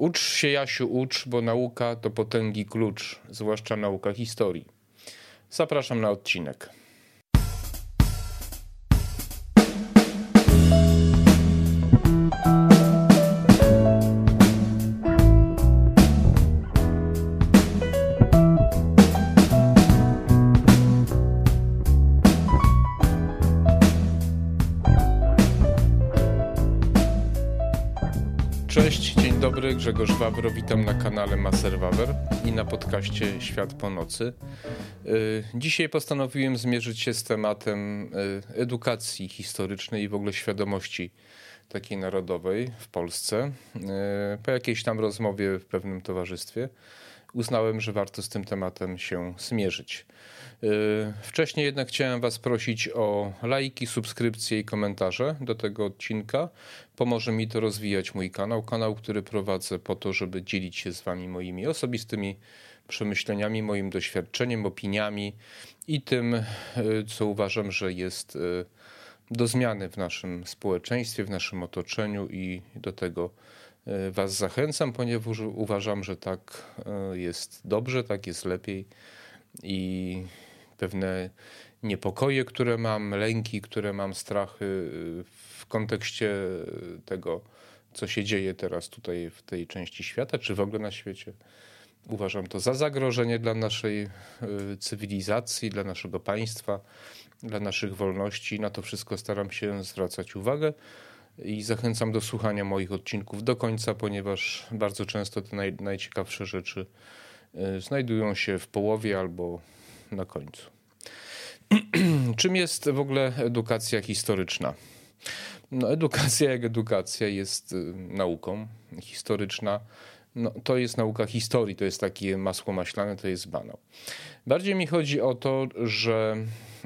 Ucz się, Jasiu, ucz, bo nauka to potęgi klucz, zwłaszcza nauka historii. Zapraszam na odcinek. Grzegorz Wawro, witam na kanale Maser Wawer i na podcaście Świat po nocy. Y, dzisiaj postanowiłem zmierzyć się z tematem y, edukacji historycznej i w ogóle świadomości takiej narodowej w Polsce. Y, po jakiejś tam rozmowie w pewnym towarzystwie uznałem, że warto z tym tematem się zmierzyć. Wcześniej jednak chciałem Was prosić o lajki, subskrypcje i komentarze do tego odcinka. Pomoże mi to rozwijać mój kanał, kanał, który prowadzę po to, żeby dzielić się z Wami moimi osobistymi przemyśleniami, moim doświadczeniem, opiniami i tym, co uważam, że jest do zmiany w naszym społeczeństwie, w naszym otoczeniu i do tego Was zachęcam, ponieważ uważam, że tak jest dobrze, tak jest lepiej i pewne niepokoje, które mam, lęki, które mam, strachy y, w kontekście tego, co się dzieje teraz tutaj w tej części świata, czy w ogóle na świecie. Uważam to za zagrożenie dla naszej cywilizacji, dla naszego państwa, dla naszych wolności. Na to wszystko staram się zwracać uwagę i zachęcam do słuchania moich odcinków do końca, ponieważ bardzo często te naj, najciekawsze rzeczy y, znajdują się w połowie albo na końcu. Czym jest w ogóle edukacja historyczna? No, edukacja jak edukacja jest y, nauką historyczna. No, to jest nauka historii, to jest takie masło maślane, to jest banał. Bardziej mi chodzi o to, że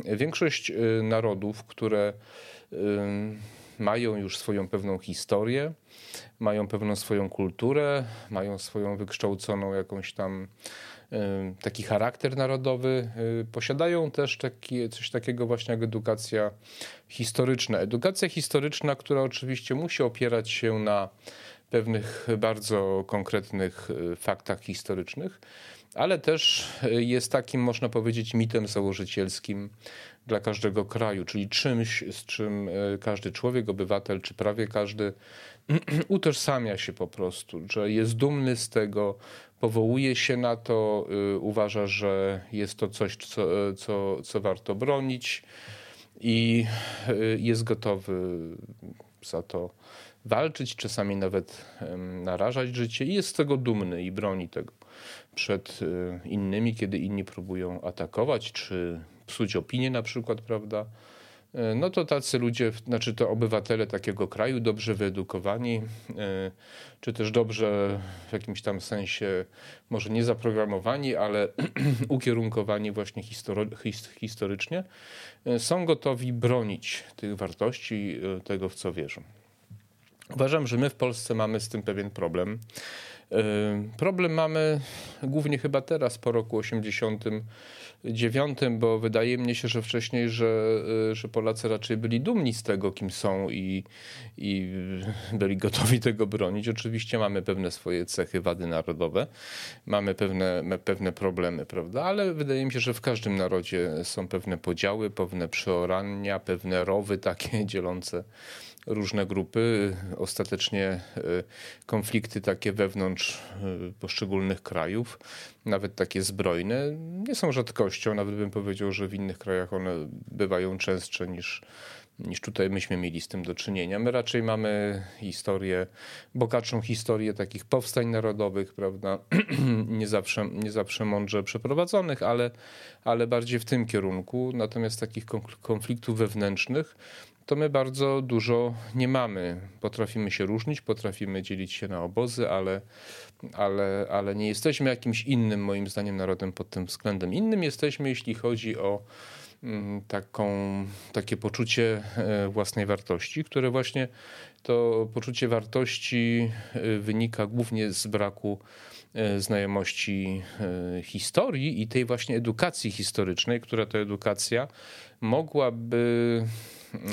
większość y, narodów, które mają już swoją pewną historię, mają pewną swoją kulturę, mają swoją wykształconą jakąś tam taki charakter narodowy, y, posiadają też taki, coś takiego właśnie jak edukacja historyczna. Edukacja historyczna, która oczywiście musi opierać się na pewnych bardzo konkretnych y, faktach historycznych, ale też y, jest takim, można powiedzieć, mitem założycielskim dla każdego kraju, czyli czymś, z czym każdy człowiek, obywatel, czy prawie każdy utożsamia się po prostu, że jest dumny z tego, powołuje się na to, y, uważa, że jest to coś, co, co, co warto bronić i y, jest gotowy za to walczyć, czasami nawet narażać życie i jest z tego dumny i broni tego przed y, innymi, kiedy inni próbują atakować czy psuć opinię na przykład, prawda? E, no to tacy ludzie, znaczy to obywatele takiego kraju, dobrze wyedukowani, e, czy też dobrze w jakimś tam sensie, może nie zaprogramowani, ale ukierunkowani właśnie historycznie, e, są gotowi bronić tych wartości, tego w co wierzą. Uważam, że my w Polsce mamy z tym pewien problem. Problem mamy głównie chyba teraz po roku 80 dziewiątym, bo wydaje mi się, że wcześniej, że, y, że Polacy raczej byli dumni z tego, kim są i, i byli gotowi tego bronić. Oczywiście mamy pewne swoje cechy, wady narodowe, mamy pewne, pewne problemy, prawda? Ale wydaje mi się, że w każdym narodzie są pewne podziały, pewne przeorania, pewne rowy takie dzielące różne grupy, ostatecznie e, konflikty takie wewnątrz e, poszczególnych krajów, nawet takie zbrojne, nie są rzadkością. Nawet bym powiedział, że w innych krajach one bywają częstsze niż, niż tutaj myśmy mieli z tym do czynienia. My raczej mamy historię, bogatszą historię takich powstań narodowych, prawda, nie zawsze, nie zawsze mądrze przeprowadzonych, ale, ale bardziej w tym kierunku. Natomiast takich konfliktów wewnętrznych to my bardzo dużo nie mamy. Potrafimy się różnić, potrafimy dzielić się na obozy, ale, ale, ale nie jesteśmy jakimś innym, moim zdaniem, narodem pod tym względem. Innym jesteśmy, jeśli chodzi o mm, taką, takie poczucie e, własnej wartości, które właśnie to poczucie wartości e, wynika głównie z braku e, znajomości historii i tej właśnie edukacji historycznej, która to edukacja mogłaby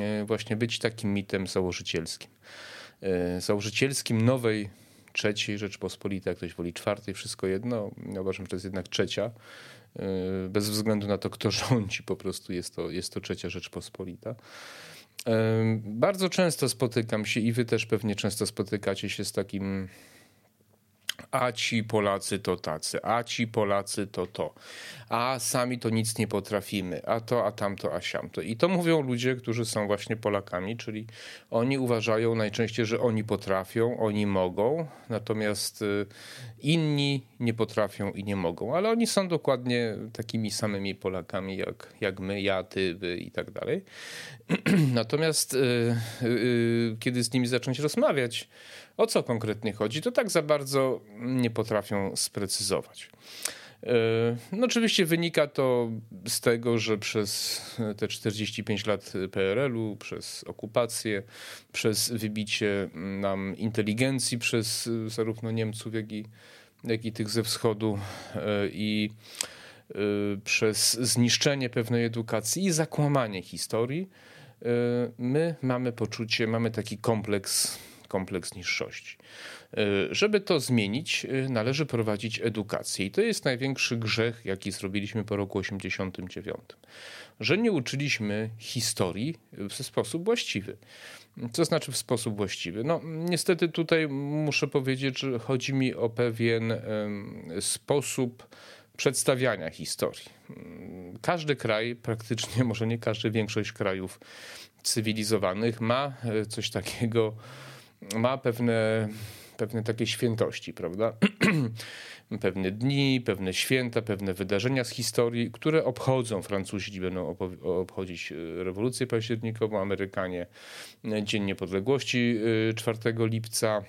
E, właśnie być takim mitem założycielskim. E, założycielskim nowej trzeciej Rzeczpospolitej, jak ktoś woli czwartej, wszystko jedno. Ja uważam, że to jest jednak trzecia. Bez względu na to, kto rządzi, po prostu jest to, jest to trzecia Rzeczpospolita. Bardzo często spotykam się i wy też pewnie często spotykacie się z takim a ci Polacy to tacy, a ci Polacy to to, a sami to nic nie potrafimy, a to, a tamto, a siamto. I to mówią ludzie, którzy są właśnie Polakami, czyli oni uważają najczęściej, że oni potrafią, oni mogą, natomiast y, inni nie potrafią i nie mogą, ale oni są dokładnie takimi samymi Polakami jak, jak my, ja, ty, wy i tak dalej. Natomiast y, y, kiedy z nimi zacząć rozmawiać, o co konkretnie chodzi, to tak za bardzo nie potrafią sprecyzować. E, no oczywiście wynika to z tego, że przez te 45 lat PRL-u, przez okupację, przez wybicie nam inteligencji przez zarówno Niemców, jak i, jak i tych ze wschodu e, i e, przez zniszczenie pewnej edukacji i zakłamanie historii, my mamy poczucie, mamy taki kompleks kompleks niższości. E, żeby to zmienić, e, należy prowadzić edukację. I to jest największy grzech, jaki zrobiliśmy po roku 1989. Że nie uczyliśmy historii w sposób właściwy. Co znaczy w sposób właściwy? No, niestety tutaj muszę powiedzieć, że chodzi mi o pewien sposób przedstawiania historii. Każdy kraj, praktycznie może nie każdy, większość krajów cywilizowanych ma e, coś takiego ma pewne, pewne takie świętości, prawda? pewne dni, pewne święta, pewne wydarzenia z historii, które obchodzą. Francuzi będą obchodzić e, rewolucję październikową, Amerykanie e, Dzień Niepodległości 4 e, lipca.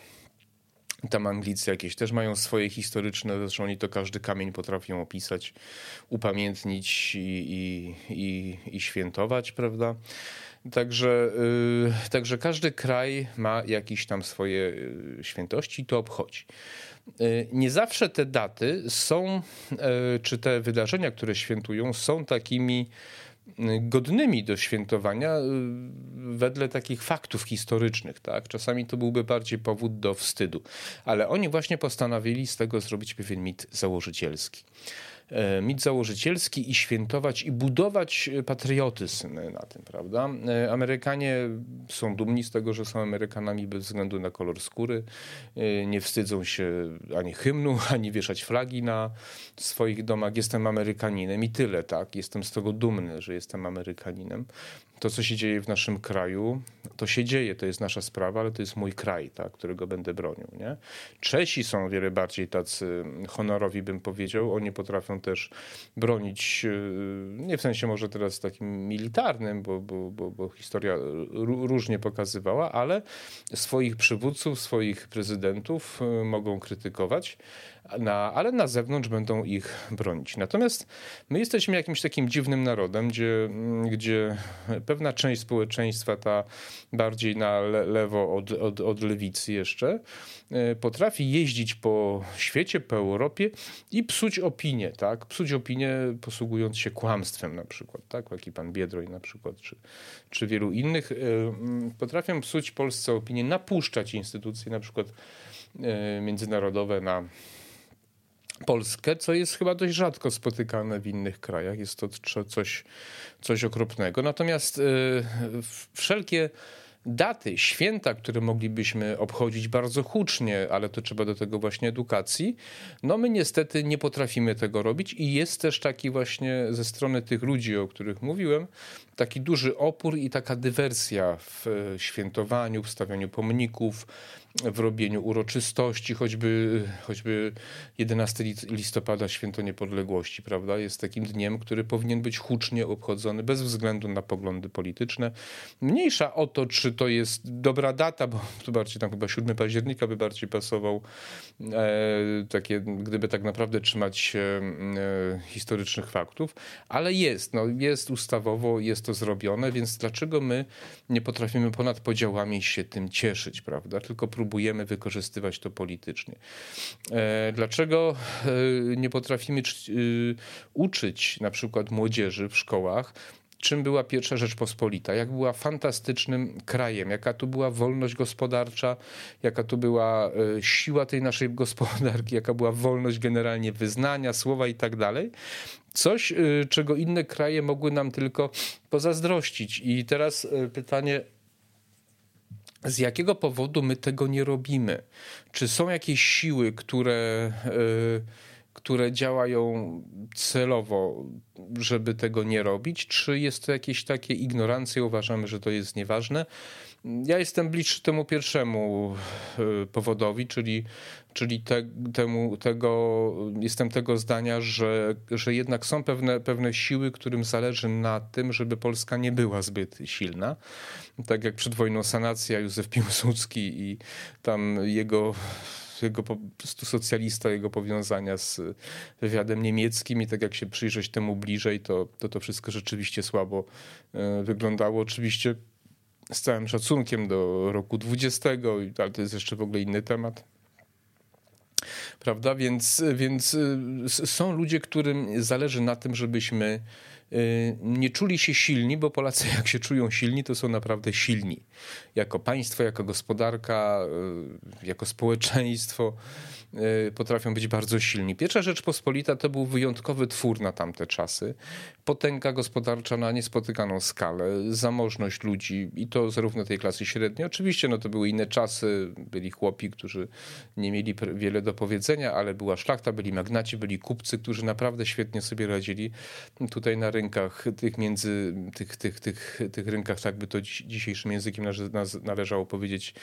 Tam Anglicy jakieś też mają swoje historyczne, zresztą oni to każdy kamień potrafią opisać, upamiętnić i, i, i, i świętować, prawda? Także, yy, także każdy kraj ma jakieś tam swoje y, świętości i to obchodzi. Y, nie zawsze te daty są, y, czy te wydarzenia, które świętują, są takimi godnymi do świętowania wedle takich faktów historycznych. Tak? Czasami to byłby bardziej powód do wstydu. Ale oni właśnie postanowili z tego zrobić pewien mit założycielski. E, mit założycielski i świętować i budować patriotyzm na tym, prawda? E, Amerykanie są dumni z tego, że są Amerykanami bez względu na kolor skóry. E, nie wstydzą się ani hymnu, ani wieszać flagi na swoich domach. Jestem Amerykaninem i tyle, tak? Jestem z tego dumny, że jestem Amerykaninem to, co się dzieje w naszym kraju, to się dzieje, to jest nasza sprawa, ale to jest mój kraj, tak, którego będę bronił. Nie? Czesi są o wiele bardziej tacy honorowi, bym powiedział. Oni potrafią też bronić, y, nie w sensie może teraz takim militarnym, bo, bo, bo, bo historia różnie pokazywała, ale swoich przywódców, swoich prezydentów y, mogą krytykować na, ale na zewnątrz będą ich bronić. Natomiast my jesteśmy jakimś takim dziwnym narodem, gdzie, gdzie pewna część społeczeństwa, ta bardziej na lewo od, od, od lewicy jeszcze, e, potrafi jeździć po świecie, po Europie i psuć opinię, tak? Psuć opinię posługując się kłamstwem na przykład, tak? Jaki pan Biedroń na przykład, czy, czy wielu innych. E, potrafią psuć Polsce opinię, napuszczać instytucje na przykład e, międzynarodowe na Polskę, co jest chyba dość rzadko spotykane w innych krajach. Jest to coś, coś okropnego. Natomiast y, wszelkie daty, święta, które moglibyśmy obchodzić bardzo hucznie, ale to trzeba do tego właśnie edukacji, no my niestety nie potrafimy tego robić i jest też taki właśnie ze strony tych ludzi, o których mówiłem, taki duży opór i taka dywersja w świętowaniu, w stawianiu pomników, w robieniu uroczystości, choćby, choćby 11 listopada, święto niepodległości, prawda? Jest takim dniem, który powinien być hucznie obchodzony bez względu na poglądy polityczne. Mniejsza o to, czy to jest dobra data, bo to bardziej tam chyba 7 października by bardziej pasował, e, takie, gdyby tak naprawdę trzymać się e, historycznych faktów, ale jest, no, jest ustawowo, jest to zrobione, więc dlaczego my nie potrafimy ponad podziałami się tym cieszyć, prawda? Tylko próbujemy wykorzystywać to politycznie. E, dlaczego e, nie potrafimy e, uczyć na przykład młodzieży w szkołach, czym była pierwsza Rzeczpospolita, jak była fantastycznym krajem, jaka tu była wolność gospodarcza, jaka tu była e, siła tej naszej gospodarki, jaka była wolność generalnie wyznania, słowa i tak dalej. Coś, e, czego inne kraje mogły nam tylko pozazdrościć. I teraz e, pytanie, z jakiego powodu my tego nie robimy? Czy są jakieś siły, które które działają celowo, żeby tego nie robić, czy jest to jakieś takie ignorancje, uważamy, że to jest nieważne. Ja jestem bliższy temu pierwszemu e, powodowi, czyli, czyli te, temu, tego, jestem tego zdania, że, że jednak są pewne, pewne siły, którym zależy na tym, żeby Polska nie była zbyt silna. Tak jak przed wojną sanacja, Józef Piłsudski i tam jego jego po prostu socjalista, jego powiązania z wywiadem niemieckim i tak jak się przyjrzeć temu bliżej, to to, to wszystko rzeczywiście słabo e, wyglądało. Oczywiście z całym szacunkiem do roku 20, ale to jest jeszcze w ogóle inny temat. Prawda? Więc, więc e, są ludzie, którym zależy na tym, żebyśmy nie czuli się silni, bo Polacy jak się czują silni, to są naprawdę silni. Jako państwo, jako gospodarka, y, jako społeczeństwo. Y, potrafią być bardzo silni. Pierwsza Rzeczpospolita to był wyjątkowy twór na tamte czasy. Potęga gospodarcza na niespotykaną skalę, zamożność ludzi i to zarówno tej klasy średniej. Oczywiście no to były inne czasy, byli chłopi, którzy nie mieli wiele do powiedzenia, ale była szlachta, byli magnaci, byli kupcy, którzy naprawdę świetnie sobie radzili tutaj na rynkach tych między, tych, tych, tych, tych rynkach, tak by to dzisiejszym językiem należało powiedzieć,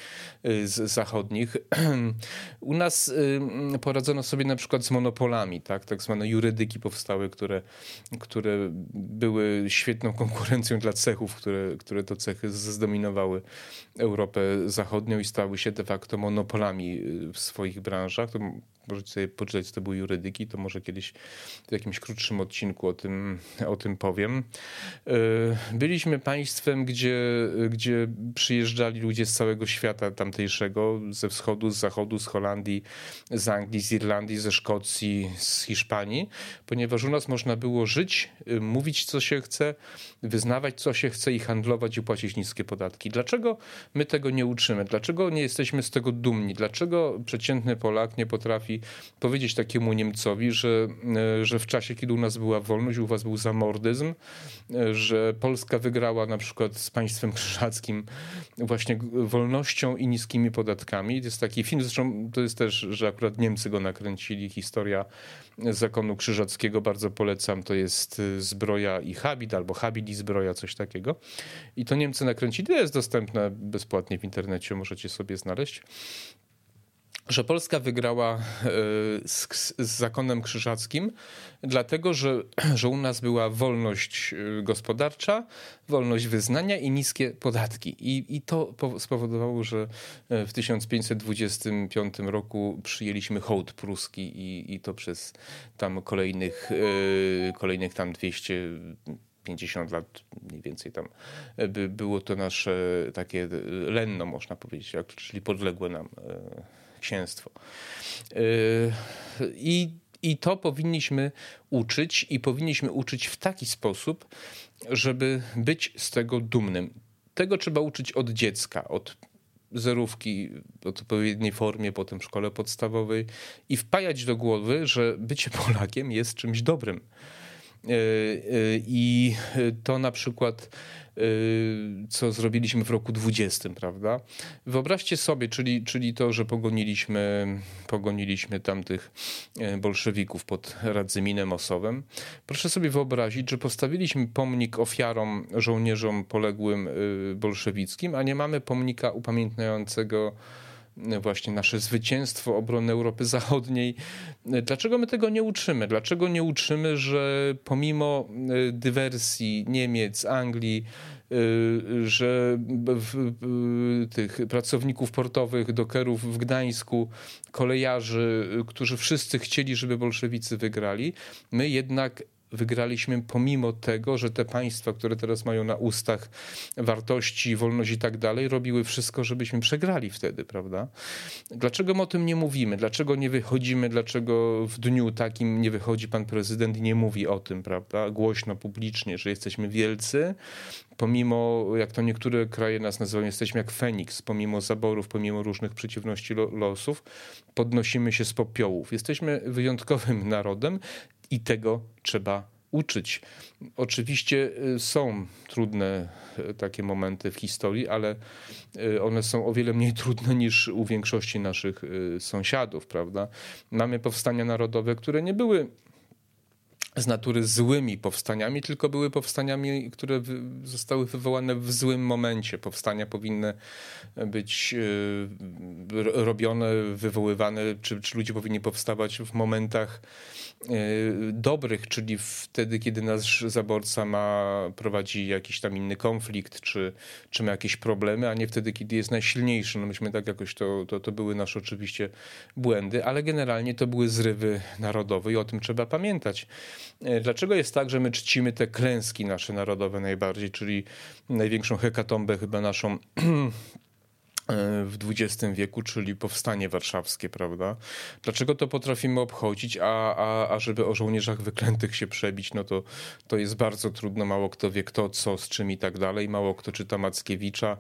y, z zachodnich. U nas poradzono sobie na przykład z monopolami, tak, tak zwane jurydyki powstały, które, które były świetną konkurencją dla cechów, które, które to cechy zdominowały Europę Zachodnią i stały się de facto monopolami y, w swoich branżach. To możecie sobie poczytać, co to były jurydyki, to może kiedyś w jakimś krótszym odcinku o tym, o tym powiem. E, byliśmy państwem, gdzie, gdzie przyjeżdżali ludzie z całego świata tamtejszego, ze wschodu, z zachodu, z Holandii, z Anglii, z Irlandii, ze Szkocji, z Hiszpanii, ponieważ u nas można było żyć, y, mówić co się chce, wyznawać co się chce i handlować i płacić niskie podatki. Dlaczego my tego nie uczymy? Dlaczego nie jesteśmy z tego dumni? Dlaczego przeciętny Polak nie potrafi powiedzieć takiemu Niemcowi, że, e, że w czasie, kiedy u nas była wolność, u was był zamordyzm, e, że Polska wygrała na przykład z państwem krzyżackim właśnie wolnością i niskimi podatkami. To jest taki film, zresztą to jest też, że akurat Niemcy go nakręcili, historia zakonu krzyżackiego, bardzo polecam, to jest e, Zbroja i Habit, albo Habit i Zbroja, coś takiego. I to Niemcy nakręcili, to jest dostępne bezpłatnie w internecie, możecie sobie znaleźć że Polska wygrała e, z, z, zakonem krzyżackim, dlatego że, że u nas była wolność e, gospodarcza, wolność wyznania i niskie podatki. I, i to spowodowało, że e, w 1525 roku przyjęliśmy hołd pruski i, i to przez tam kolejnych, kolejnych tam 200 50 lat mniej więcej tam by było to nasze takie lenno, można powiedzieć, czyli podległe nam księstwo. Y, I, I to powinniśmy uczyć i powinniśmy uczyć w taki sposób, żeby być z tego dumnym. Tego trzeba uczyć od dziecka, od zerówki w odpowiedniej formie, potem w szkole podstawowej i wpajać do głowy, że bycie Polakiem jest czymś dobrym. Y, y, I to na przykład co zrobiliśmy w roku 20, prawda? Wyobraźcie sobie, czyli, czyli to, że pogoniliśmy, pogoniliśmy tamtych bolszewików pod Radzyminem Osowem. Proszę sobie wyobrazić, że postawiliśmy pomnik ofiarom, żołnierzom poległym bolszewickim, a nie mamy pomnika upamiętniającego właśnie nasze zwycięstwo, obronę Europy Zachodniej. Dlaczego my tego nie uczymy? Dlaczego nie uczymy, że pomimo e, dywersji Niemiec, Anglii, e, że tych pracowników portowych, dokerów w Gdańsku, kolejarzy, którzy wszyscy chcieli, żeby bolszewicy wygrali, my jednak wygraliśmy pomimo tego, że te państwa, które teraz mają na ustach wartości, wolność i tak dalej, robiły wszystko, żebyśmy przegrali wtedy, prawda? Dlaczego my o tym nie mówimy? Dlaczego nie wychodzimy? Dlaczego w dniu takim nie wychodzi pan prezydent i nie mówi o tym, prawda? Głośno, publicznie, że jesteśmy wielcy, pomimo, jak to niektóre kraje nas nazywają, jesteśmy jak Feniks, pomimo zaborów, pomimo różnych przeciwności losów, podnosimy się z popiołów. Jesteśmy wyjątkowym narodem i tego trzeba uczyć. Oczywiście y, są trudne y, takie momenty w historii, ale y, one są o wiele mniej trudne niż u większości naszych sąsiadów, prawda? Mamy powstania narodowe, które nie były z natury złymi powstaniami, tylko były powstaniami, które zostały wywołane w złym momencie. Powstania powinny być e, robione, wywoływane, czy, czy ludzie powinni powstawać w momentach e, dobrych, czyli wtedy, kiedy nasz zaborca ma, prowadzi jakiś tam inny konflikt, czy, czy ma jakieś problemy, a nie wtedy, kiedy jest najsilniejszy. No myśmy tak jakoś, to, to, to były nasze oczywiście błędy, ale generalnie to były zrywy narodowe i o tym trzeba pamiętać. E, dlaczego jest tak, że my czcimy te klęski nasze narodowe najbardziej, czyli największą hekatombę chyba naszą w XX wieku, czyli powstanie warszawskie, prawda? Dlaczego to potrafimy obchodzić, a, a, a żeby o żołnierzach wyklętych się przebić, no to, to jest bardzo trudno. Mało kto wie kto, co, z czym i tak dalej. Mało kto czyta Mackiewicza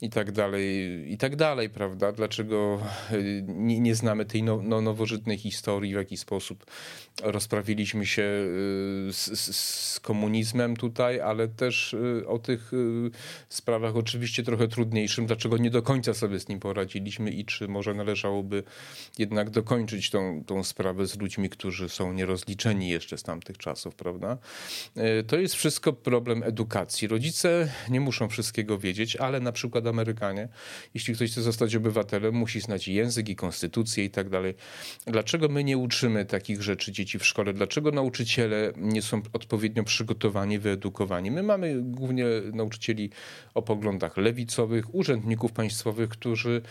i tak dalej, i tak dalej, prawda? Dlaczego y, nie, nie znamy tej no, no, nowożytnej historii, w jaki sposób rozprawiliśmy się y, z, z, z komunizmem tutaj, ale też o tych sprawach oczywiście trochę trudniejszym, dlaczego nie do końca sobie z nim poradziliśmy i czy może należałoby jednak dokończyć tą, tą sprawę z ludźmi, którzy są nierozliczeni jeszcze z tamtych czasów, prawda? E, to jest wszystko problem edukacji. Rodzice nie muszą wszystkiego wiedzieć, ale na przykład Amerykanie, jeśli ktoś chce zostać obywatelem, musi znać język i konstytucję i tak dalej. Dlaczego my nie uczymy takich rzeczy dzieci w szkole? Dlaczego nauczyciele nie są odpowiednio przygotowani, wyedukowani? My mamy głównie nauczycieli o poglądach lewicowych, urzędników państwowych, którzy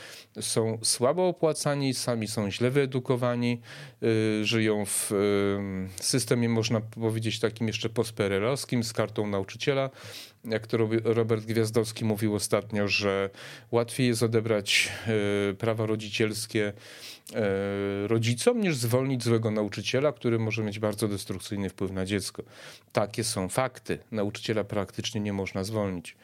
są słabo opłacani, sami są źle wyedukowani, y, żyją w y, systemie, można powiedzieć, takim jeszcze postperelowskim z kartą nauczyciela. Jak to Robert Gwiazdowski mówił ostatnio, że łatwiej jest odebrać y, prawa rodzicielskie E, rodzicom, niż zwolnić złego nauczyciela, który może mieć bardzo destrukcyjny wpływ na dziecko. Takie są fakty. Nauczyciela praktycznie nie można zwolnić.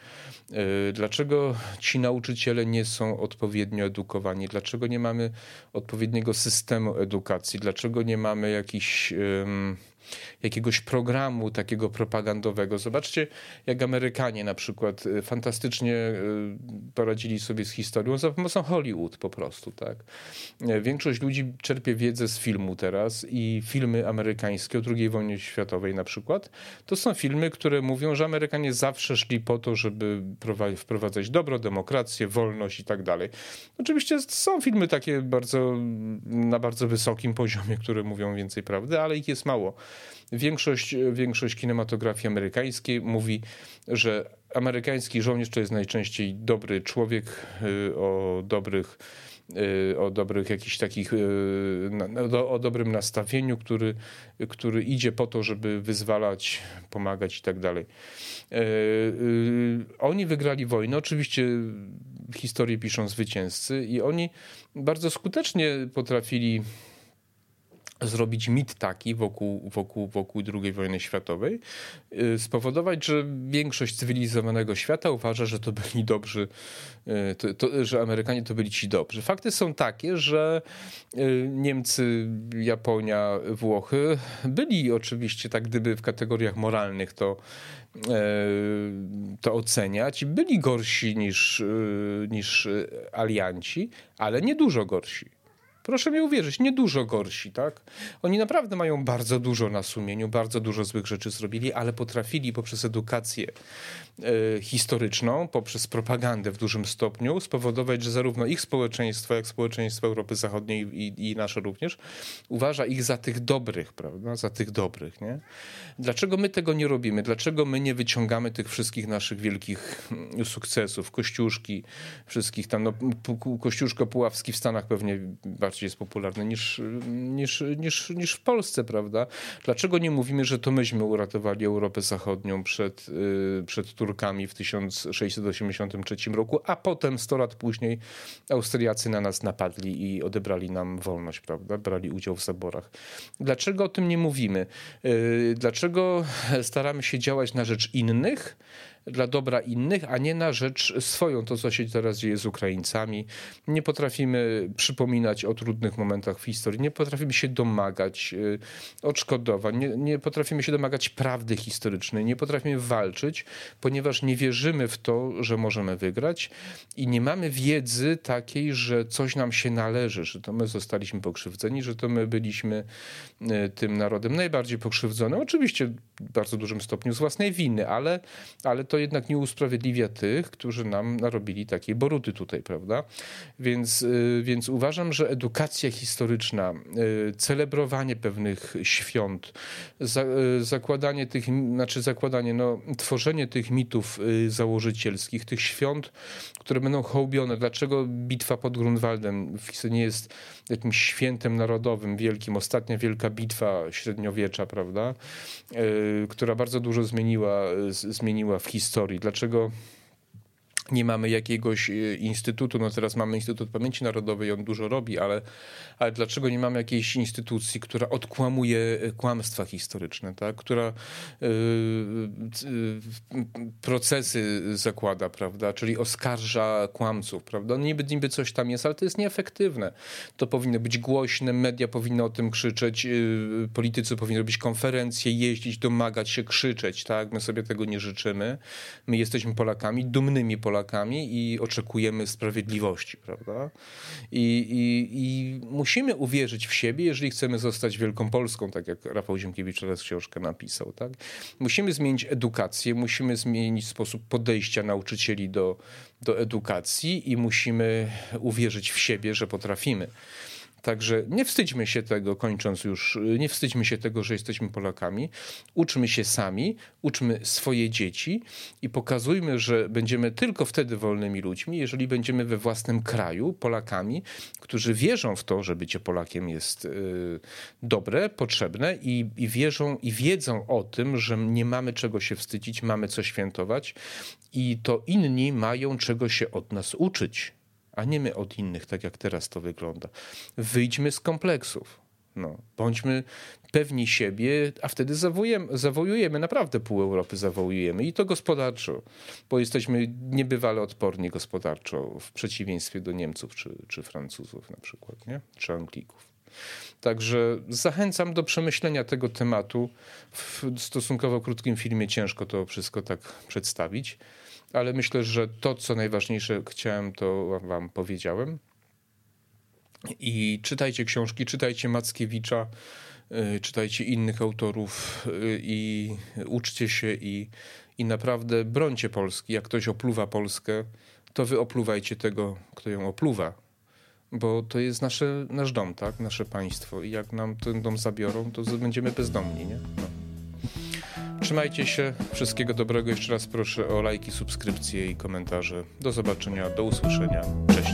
E, dlaczego ci nauczyciele nie są odpowiednio edukowani? Dlaczego nie mamy odpowiedniego systemu edukacji? Dlaczego nie mamy jakichś jakiegoś programu takiego propagandowego. Zobaczcie, jak Amerykanie na przykład y, fantastycznie y, poradzili sobie z historią za pomocą Hollywood po prostu, tak. E, większość ludzi czerpie wiedzę z filmu teraz i filmy amerykańskie o II wojnie światowej na przykład, to są filmy, które mówią, że Amerykanie zawsze szli po to, żeby wprowadzać dobro, demokrację, wolność i tak dalej. Oczywiście są filmy takie bardzo, na bardzo wysokim poziomie, które mówią więcej prawdy, ale ich jest mało. Większość, większość kinematografii amerykańskiej mówi, że amerykański żołnierz to jest najczęściej dobry człowiek y, o dobrych y, o dobrych jakichś takich, y, o dobrym nastawieniu, który, który idzie po to, żeby wyzwalać, pomagać i tak dalej. Oni wygrali wojnę, oczywiście historię piszą zwycięzcy i oni bardzo skutecznie potrafili zrobić mit taki wokół, wokół, wokół II wojny światowej, y, spowodować, że większość cywilizowanego świata uważa, że to byli dobrzy, y, to, to, że Amerykanie to byli ci dobrzy. Fakty są takie, że y, Niemcy, Japonia, Włochy byli oczywiście tak gdyby w kategoriach moralnych to, to oceniać, byli gorsi niż, niż alianci, ale nie dużo gorsi proszę mi uwierzyć, nie dużo gorsi, tak? Oni naprawdę mają bardzo dużo na sumieniu, bardzo dużo złych rzeczy zrobili, ale potrafili poprzez edukację e, historyczną, poprzez propagandę w dużym stopniu spowodować, że zarówno ich społeczeństwo, jak społeczeństwo Europy Zachodniej i, i nasze również, uważa ich za tych dobrych, prawda? Za tych dobrych, nie? Dlaczego my tego nie robimy? Dlaczego my nie wyciągamy tych wszystkich naszych wielkich mm, sukcesów? Kościuszki, wszystkich tam, no, Kościuszko Puławski w Stanach pewnie bardziej jest popularne niż, niż, niż, niż w Polsce, prawda? Dlaczego nie mówimy, że to myśmy uratowali Europę Zachodnią przed, y, przed Turkami w 1683 roku, a potem 100 lat później Austriacy na nas napadli i odebrali nam wolność, prawda? Brali udział w zaborach. Dlaczego o tym nie mówimy? Y, dlaczego staramy się działać na rzecz innych? Dla dobra innych, a nie na rzecz swoją, to co się teraz dzieje z Ukraińcami. Nie potrafimy przypominać o trudnych momentach w historii, nie potrafimy się domagać y, odszkodowań, nie, nie potrafimy się domagać prawdy historycznej, nie potrafimy walczyć, ponieważ nie wierzymy w to, że możemy wygrać i nie mamy wiedzy takiej, że coś nam się należy, że to my zostaliśmy pokrzywdzeni, że to my byliśmy y, tym narodem najbardziej pokrzywdzonym. Oczywiście w bardzo dużym stopniu z własnej winy, ale, ale to to jednak nie usprawiedliwia tych, którzy nam narobili takiej boruty tutaj, prawda? Więc, y, więc uważam, że edukacja historyczna, y, celebrowanie pewnych świąt, y, zakładanie tych, znaczy zakładanie, no, tworzenie tych mitów założycielskich, tych świąt, które będą hołbione. Dlaczego bitwa pod Grunwaldem nie jest jakimś świętem narodowym wielkim? Ostatnia wielka bitwa średniowiecza, prawda? Która bardzo dużo zmieniła, zmieniła w historii historii. Dlaczego nie mamy jakiegoś e, instytutu, no teraz mamy Instytut Pamięci Narodowej, on dużo robi, ale, ale dlaczego nie mamy jakiejś instytucji, która odkłamuje e, kłamstwa historyczne, tak? która y, procesy zakłada, prawda, czyli oskarża kłamców, prawda, no niby, niby coś tam jest, ale to jest nieefektywne. To powinno być głośne, media powinny o tym krzyczeć, politycy powinni robić konferencje, jeździć, domagać się, krzyczeć, tak, my sobie tego nie życzymy. My jesteśmy Polakami, dumnymi Polakami, Polakami i oczekujemy sprawiedliwości, prawda? I, i, I, musimy uwierzyć w siebie, jeżeli chcemy zostać Wielką Polską, tak jak Rafał Ziemkiewicz teraz książkę napisał, tak? Musimy zmienić edukację, musimy zmienić sposób podejścia nauczycieli do, do edukacji i musimy uwierzyć w siebie, że potrafimy. Także nie wstydźmy się tego, kończąc już, nie wstydźmy się tego, że jesteśmy Polakami. Uczmy się sami, uczmy swoje dzieci i pokazujmy, że będziemy tylko wtedy wolnymi ludźmi, jeżeli będziemy we własnym kraju Polakami, którzy wierzą w to, że bycie Polakiem jest y, dobre, potrzebne i, i wierzą i wiedzą o tym, że nie mamy czego się wstydzić, mamy co świętować i to inni mają czego się od nas uczyć a nie my od innych, tak jak teraz to wygląda. Wyjdźmy z kompleksów. No, bądźmy pewni siebie, a wtedy zawojujemy, zawojujemy, naprawdę pół Europy zawojujemy i to gospodarczo, bo jesteśmy niebywale odporni gospodarczo w przeciwieństwie do Niemców czy, czy Francuzów na przykład, nie? czy Anglików. Także zachęcam do przemyślenia tego tematu. W stosunkowo krótkim filmie ciężko to wszystko tak przedstawić ale myślę, że to, co najważniejsze chciałem, to wam powiedziałem. I czytajcie książki, czytajcie Mackiewicza, y, czytajcie innych autorów y, i uczcie się i, i naprawdę brońcie Polski. Jak ktoś opluwa Polskę, to wy opluwajcie tego, kto ją opluwa. Bo to jest nasze, nasz dom, tak? Nasze państwo. I jak nam ten dom zabiorą, to będziemy bezdomni, nie? No. Trzymajcie się, wszystkiego dobrego. Jeszcze raz proszę o lajki, subskrypcje i komentarze. Do zobaczenia, do usłyszenia. Cześć.